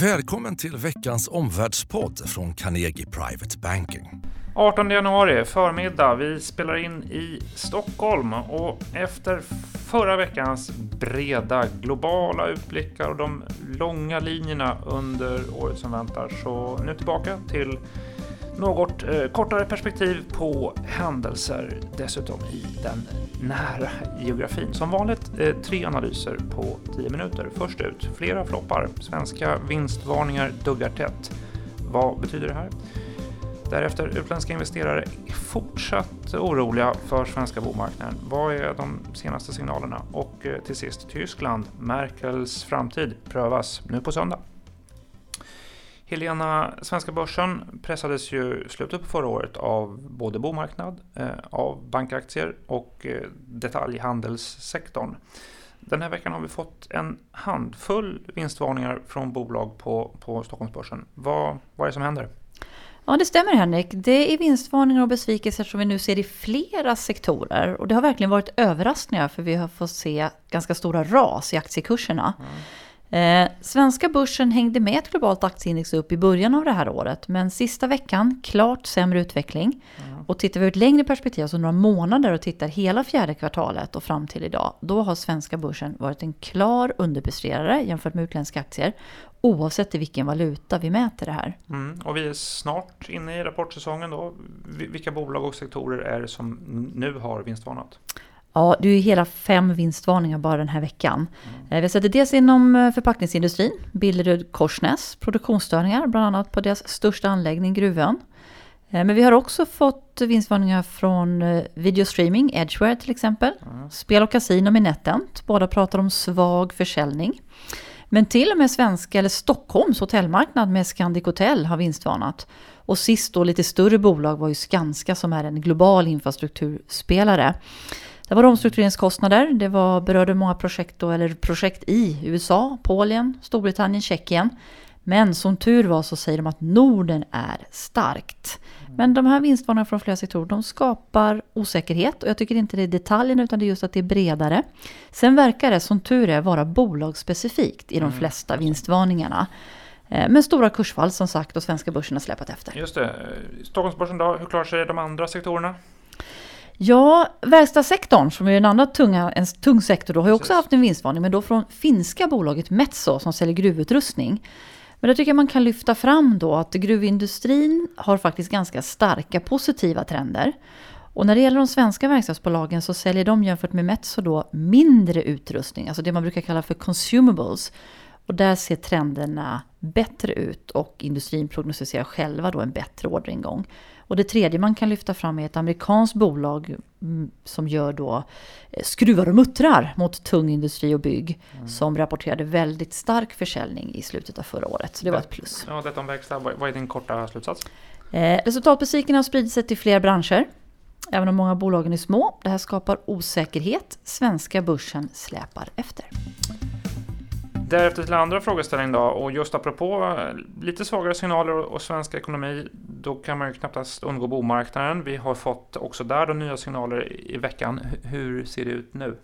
Välkommen till veckans omvärldspodd från Carnegie Private Banking. 18 januari förmiddag. Vi spelar in i Stockholm och efter förra veckans breda globala utblickar och de långa linjerna under året som väntar så nu tillbaka till något eh, kortare perspektiv på händelser dessutom i den nära geografin. Som vanligt eh, tre analyser på 10 minuter. Först ut, flera floppar. Svenska vinstvarningar duggar tätt. Vad betyder det här? Därefter utländska investerare fortsatt oroliga för svenska bomarknaden. Vad är de senaste signalerna? Och eh, till sist Tyskland. Merkels framtid prövas nu på söndag. Helena, svenska börsen pressades ju slutet på förra året av både bomarknad, eh, av bankaktier och eh, detaljhandelssektorn. Den här veckan har vi fått en handfull vinstvarningar från bolag på, på Stockholmsbörsen. Vad, vad är det som händer? Ja, det stämmer Henrik. Det är vinstvarningar och besvikelser som vi nu ser i flera sektorer. Och det har verkligen varit överraskningar för vi har fått se ganska stora ras i aktiekurserna. Mm. Eh, svenska börsen hängde med ett globalt aktieindex upp i början av det här året, men sista veckan klart sämre utveckling. Mm. Och tittar vi ur ett längre perspektiv, alltså några månader och tittar hela fjärde kvartalet och fram till idag, då har svenska börsen varit en klar underpresterare jämfört med utländska aktier, oavsett i vilken valuta vi mäter det här. Mm. Och vi är snart inne i rapportsäsongen då. Vilka bolag och sektorer är det som nu har vinstvarnat? Ja, det är hela fem vinstvarningar bara den här veckan. Mm. Vi har sett det dels inom eh, förpackningsindustrin, Billerud Korsnäs, produktionsstörningar bland annat på deras största anläggning Gruvön. Eh, men vi har också fått vinstvarningar från videostreaming, Edgeware till exempel. Mm. Spel och kasino med NetEnt, båda pratar om svag försäljning. Men till och med svenska, eller Stockholms hotellmarknad med Scandic Hotel har vinstvarnat. Och sist då lite större bolag var ju Skanska som är en global infrastrukturspelare. Det var omstruktureringskostnader, det var, berörde många projekt, då, eller projekt i USA, Polen, Storbritannien, Tjeckien. Men som tur var så säger de att Norden är starkt. Men de här vinstvarningarna från flera sektorer de skapar osäkerhet och jag tycker inte det är detaljerna utan det är just att det är bredare. Sen verkar det som tur är vara bolagsspecifikt i de mm. flesta vinstvarningarna. Eh, men stora kursfall som sagt och svenska börsen har släpat efter. Just det. Stockholmsbörsen då, hur klarar sig de andra sektorerna? Ja, verkstadssektorn som är en annan tunga, en tung sektor då, har ju också haft en vinstvarning, men då från finska bolaget Metso som säljer gruvutrustning. Men det tycker jag man kan lyfta fram då att gruvindustrin har faktiskt ganska starka positiva trender. Och när det gäller de svenska verkstadsbolagen så säljer de jämfört med Metso då mindre utrustning, alltså det man brukar kalla för consumables. Och där ser trenderna bättre ut och industrin prognostiserar själva då en bättre orderingång. Och det tredje man kan lyfta fram är ett amerikanskt bolag mm, som gör då eh, skruvar och muttrar mot tung industri och bygg. Mm. Som rapporterade väldigt stark försäljning i slutet av förra året. Så det var ett plus. Ja, detta om verkstad, vad är din korta slutsats? Eh, resultatbesviken har spridit sig till fler branscher. Även om många av bolagen är små. Det här skapar osäkerhet. Svenska börsen släpar efter. Därefter till andra frågeställning då och just apropå eh, lite svagare signaler och svensk ekonomi då kan man ju knappast undgå bomarknaden. Vi har fått också där då nya signaler i veckan. Hur ser det ut nu?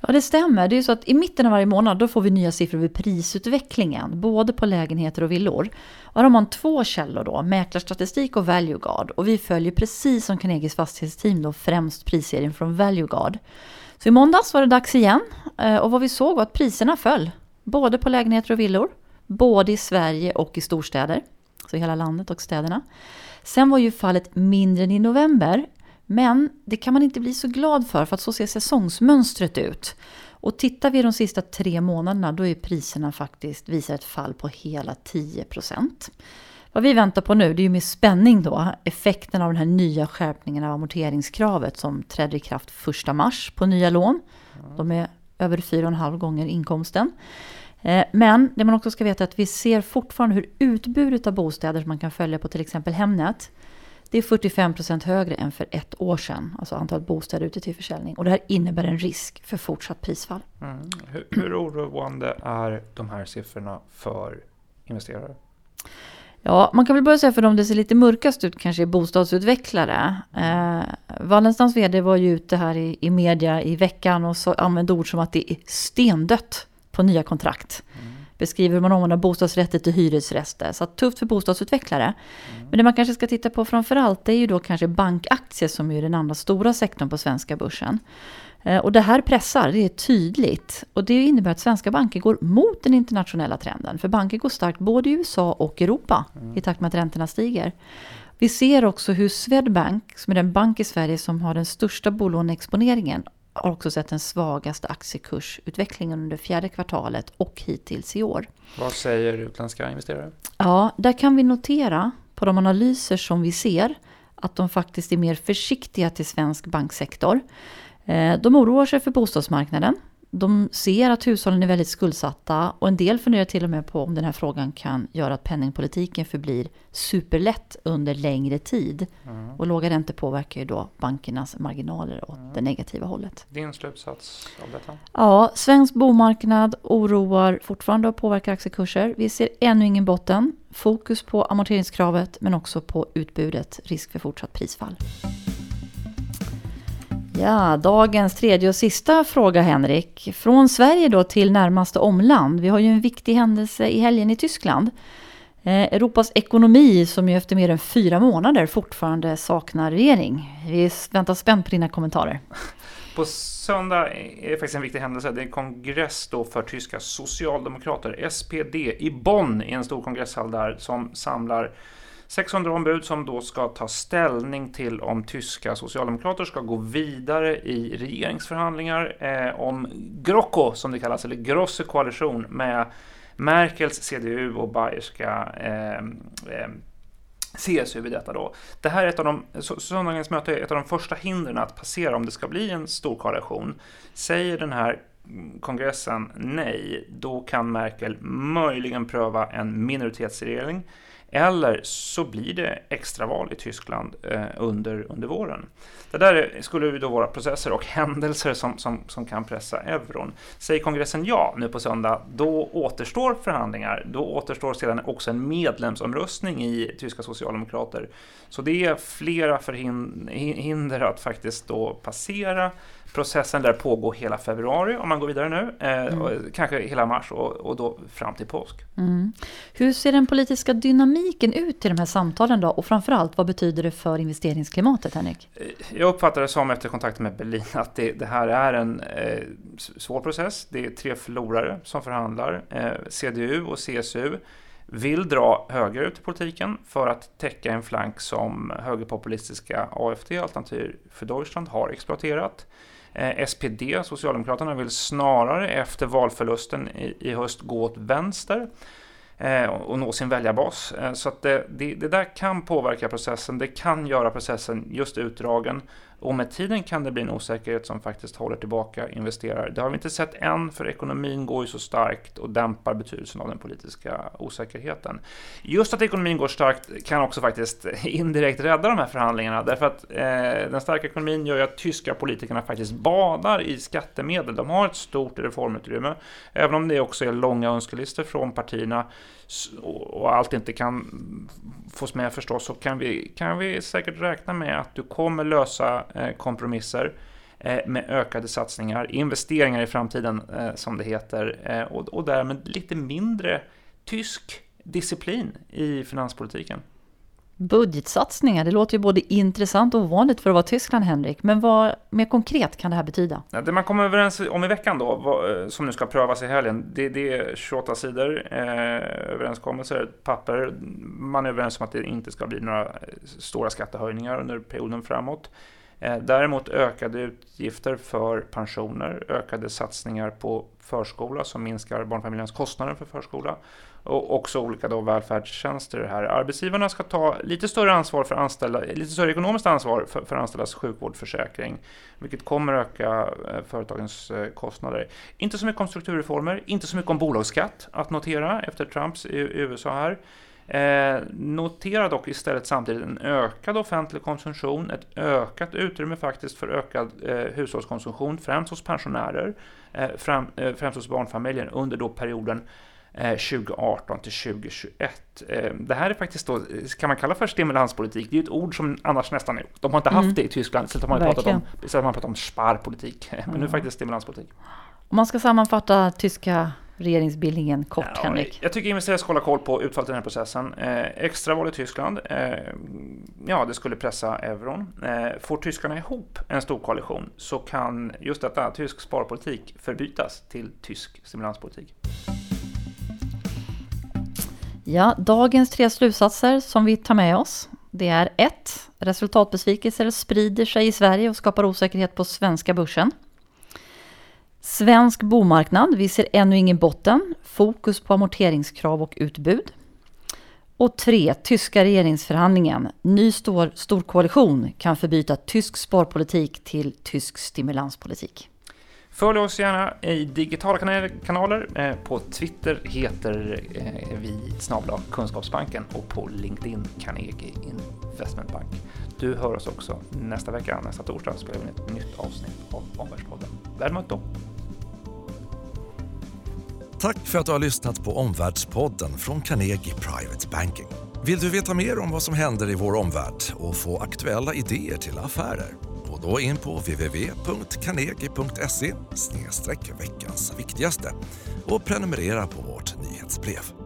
Ja, det stämmer. Det är så att i mitten av varje månad då får vi nya siffror över prisutvecklingen, både på lägenheter och villor. Och då har man två källor då, mäklarstatistik och ValueGuard. Och vi följer precis som Carnegies fastighetsteam då främst prisserien från ValueGuard. Så i måndags var det dags igen eh, och vad vi såg var att priserna föll Både på lägenheter och villor. Både i Sverige och i storstäder. Alltså så hela landet och städerna. Sen var ju fallet mindre än i november. Men det kan man inte bli så glad för, för att så ser säsongsmönstret ut. Och tittar vi de sista tre månaderna, då är priserna faktiskt visar ett fall på hela 10% Vad vi väntar på nu, det är ju med spänning då effekten av den här nya skärpningen av amorteringskravet som trädde i kraft 1 mars på nya lån. De är över 4,5 gånger inkomsten. Eh, men det man också ska veta är att vi ser fortfarande hur utbudet av bostäder som man kan följa på till exempel Hemnet, det är 45% högre än för ett år sedan. Alltså antalet bostäder ute till försäljning. Och det här innebär en risk för fortsatt prisfall. Mm. Hur, hur oroande är de här siffrorna för investerare? Ja, man kan väl börja säga för dem det ser lite mörkast ut kanske är bostadsutvecklare. Eh, Wallenstams vd var ju ute här i, i media i veckan och så använde ord som att det är stendött på nya kontrakt. Mm. beskriver hur man omvandlar bostadsrätter till hyresrätter. Så tufft för bostadsutvecklare. Mm. Men det man kanske ska titta på framförallt det är ju då kanske bankaktier som är den andra stora sektorn på svenska börsen. Eh, och det här pressar, det är tydligt. Och det innebär att svenska banker går mot den internationella trenden. För banker går starkt både i USA och Europa mm. i takt med att räntorna stiger. Vi ser också hur Swedbank, som är den bank i Sverige som har den största bolåneexponeringen, har också sett den svagaste aktiekursutvecklingen under fjärde kvartalet och hittills i år. Vad säger utländska investerare? Ja, där kan vi notera på de analyser som vi ser att de faktiskt är mer försiktiga till svensk banksektor. Eh, de oroar sig för bostadsmarknaden. De ser att hushållen är väldigt skuldsatta och en del funderar till och med på om den här frågan kan göra att penningpolitiken förblir superlätt under längre tid. Mm. Och låga räntor påverkar ju då bankernas marginaler åt mm. det negativa hållet. Din slutsats av detta? Ja, svensk bomarknad oroar fortfarande och påverkar aktiekurser. Vi ser ännu ingen botten. Fokus på amorteringskravet men också på utbudet. Risk för fortsatt prisfall. Ja, dagens tredje och sista fråga Henrik. Från Sverige då till närmaste omland. Vi har ju en viktig händelse i helgen i Tyskland. Eh, Europas ekonomi som ju efter mer än fyra månader fortfarande saknar regering. Vi väntar spänt på dina kommentarer. På söndag är det faktiskt en viktig händelse. Det är en kongress då för tyska socialdemokrater, SPD, i Bonn i en stor kongresshall där som samlar 600 ombud som då ska ta ställning till om tyska socialdemokrater ska gå vidare i regeringsförhandlingar eh, om Grocko, som det kallas, eller Grosse koalition med Merkels CDU och bayerska eh, eh, CSU i detta då. Det här är ett av de, söndagens möte är ett av de första hindren att passera om det ska bli en stor koalition. Säger den här kongressen nej, då kan Merkel möjligen pröva en minoritetsregering eller så blir det extraval i Tyskland eh, under, under våren. Det där skulle då vara processer och händelser som, som, som kan pressa euron. Säger kongressen ja nu på söndag, då återstår förhandlingar. Då återstår sedan också en medlemsomröstning i tyska socialdemokrater. Så det är flera förhinder att faktiskt då passera Processen lär pågå hela februari om man går vidare nu, eh, mm. kanske hela mars och, och, då fram till påsk. Mm. Hur ser den politiska dynamiken ut i de här samtalen då? Och framförallt, vad betyder det för investeringsklimatet, Henrik? Eh, jag uppfattar det som efter kontakten med Berlin att det, det här är en eh, svår process. Det är tre förlorare som förhandlar. Eh, CDU och CSU vill dra högerut i politiken för att täcka en flank som högerpopulistiska AFD, Alternativ för Deutschland, har exploaterat. Eh, SPD, Socialdemokraterna, vill snarare efter valförlusten i, höst gå åt vänster eh, och nå sin väljarbas. Eh, så att det, det, det, där kan påverka processen. Det kan göra processen just utdragen och med tiden kan det bli en osäkerhet som faktiskt håller tillbaka investerare. Det har vi inte sett än, för ekonomin går ju så starkt och dämpar betydelsen av den politiska osäkerheten. Just att ekonomin går starkt kan också faktiskt indirekt rädda de här förhandlingarna, därför att eh, den starka ekonomin gör ju att tyska politikerna faktiskt badar i skattemedel. De har ett stort reformutrymme, även om det också är långa önskelistor från partierna och allt inte kan fås med förstås, så kan vi, kan vi säkert räkna med att du kommer lösa eh, kompromisser eh, med ökade satsningar, investeringar i framtiden eh, som det heter, och, och därmed lite mindre tysk disciplin i finanspolitiken. Budgetsatsningar, det låter ju både intressant och ovanligt för att vara Tyskland, Henrik. Men vad mer konkret kan det här betyda? Det man kommer överens om i veckan då, vad, eh, som nu ska prövas i helgen, det, det är 28 sidor eh, överenskommelser, ett papper. Man är överens om att det inte ska bli några eh, stora skattehöjningar under perioden framåt. Eh, däremot ökade utgifter för pensioner, ökade satsningar på förskola som minskar barnfamiljernas kostnader för förskola och också olika då välfärdstjänster här. Arbetsgivarna ska ta lite större ansvar för anställda, lite större ekonomiskt ansvar för, för anställdas sjukvårdsförsäkring, vilket kommer öka eh, företagens eh, kostnader. Inte så mycket om strukturreformer, inte så mycket om bolagsskatt att notera efter Trumps i USA här. Eh, notera dock istället samtidigt en ökad offentlig konsumtion, ett ökat utrymme faktiskt för ökad eh, hushållskonsumtion, främst hos pensionärer, eh, fram, eh, främst hos barnfamiljer under då perioden 2018 eh, till 2021. Eh, det här är faktiskt då, kan man kalla för stimulanspolitik. Det är ett ord som annars nästan är, de har inte haft mm. det i Tyskland, så har man pratat om, så har man pratat om sparpolitik. Men nu är det faktiskt stimulanspolitik. Om man ska sammanfatta tyska regeringsbildningen kort, Ja, Henrik? Jag tycker investerare ska hålla koll på utfallet i den här processen. Eh, extraval i Tyskland, eh, ja det skulle pressa euron. Eh, får tyskarna ihop en stor koalition så kan just detta, tysk sparpolitik, förbytas till tysk stimulanspolitik. Ja, dagens tre slutsatser som vi tar med oss. Det är 1. Resultatbesvikelser sprider sig i Sverige och skapar osäkerhet på svenska börsen. Svensk bomarknad, vi ser ännu ingen botten. Fokus på amorteringskrav och utbud. Och 3. Tyska regeringsförhandlingen. Ny stor, stor koalition kan förbyta tysk sparpolitik till tysk stimulanspolitik. Följ oss gärna i digitala kanaler. Eh, på Twitter heter eh, vi snabla Kunskapsbanken och på LinkedIn Carnegie Investment Bank. Du hör oss också nästa vecka, nästa torsdag spelar vi in ett nytt avsnitt av Omvärldspodden. Väl mött då! Tack för att du har lyssnat på Omvärldspodden från Carnegie Private Banking. Vill du veta mer om vad som händer i vår omvärld och få aktuella idéer till affärer? Gå då in på www.carnegie.se veckans viktigaste och prenumerera på vårt nyhetsbrev.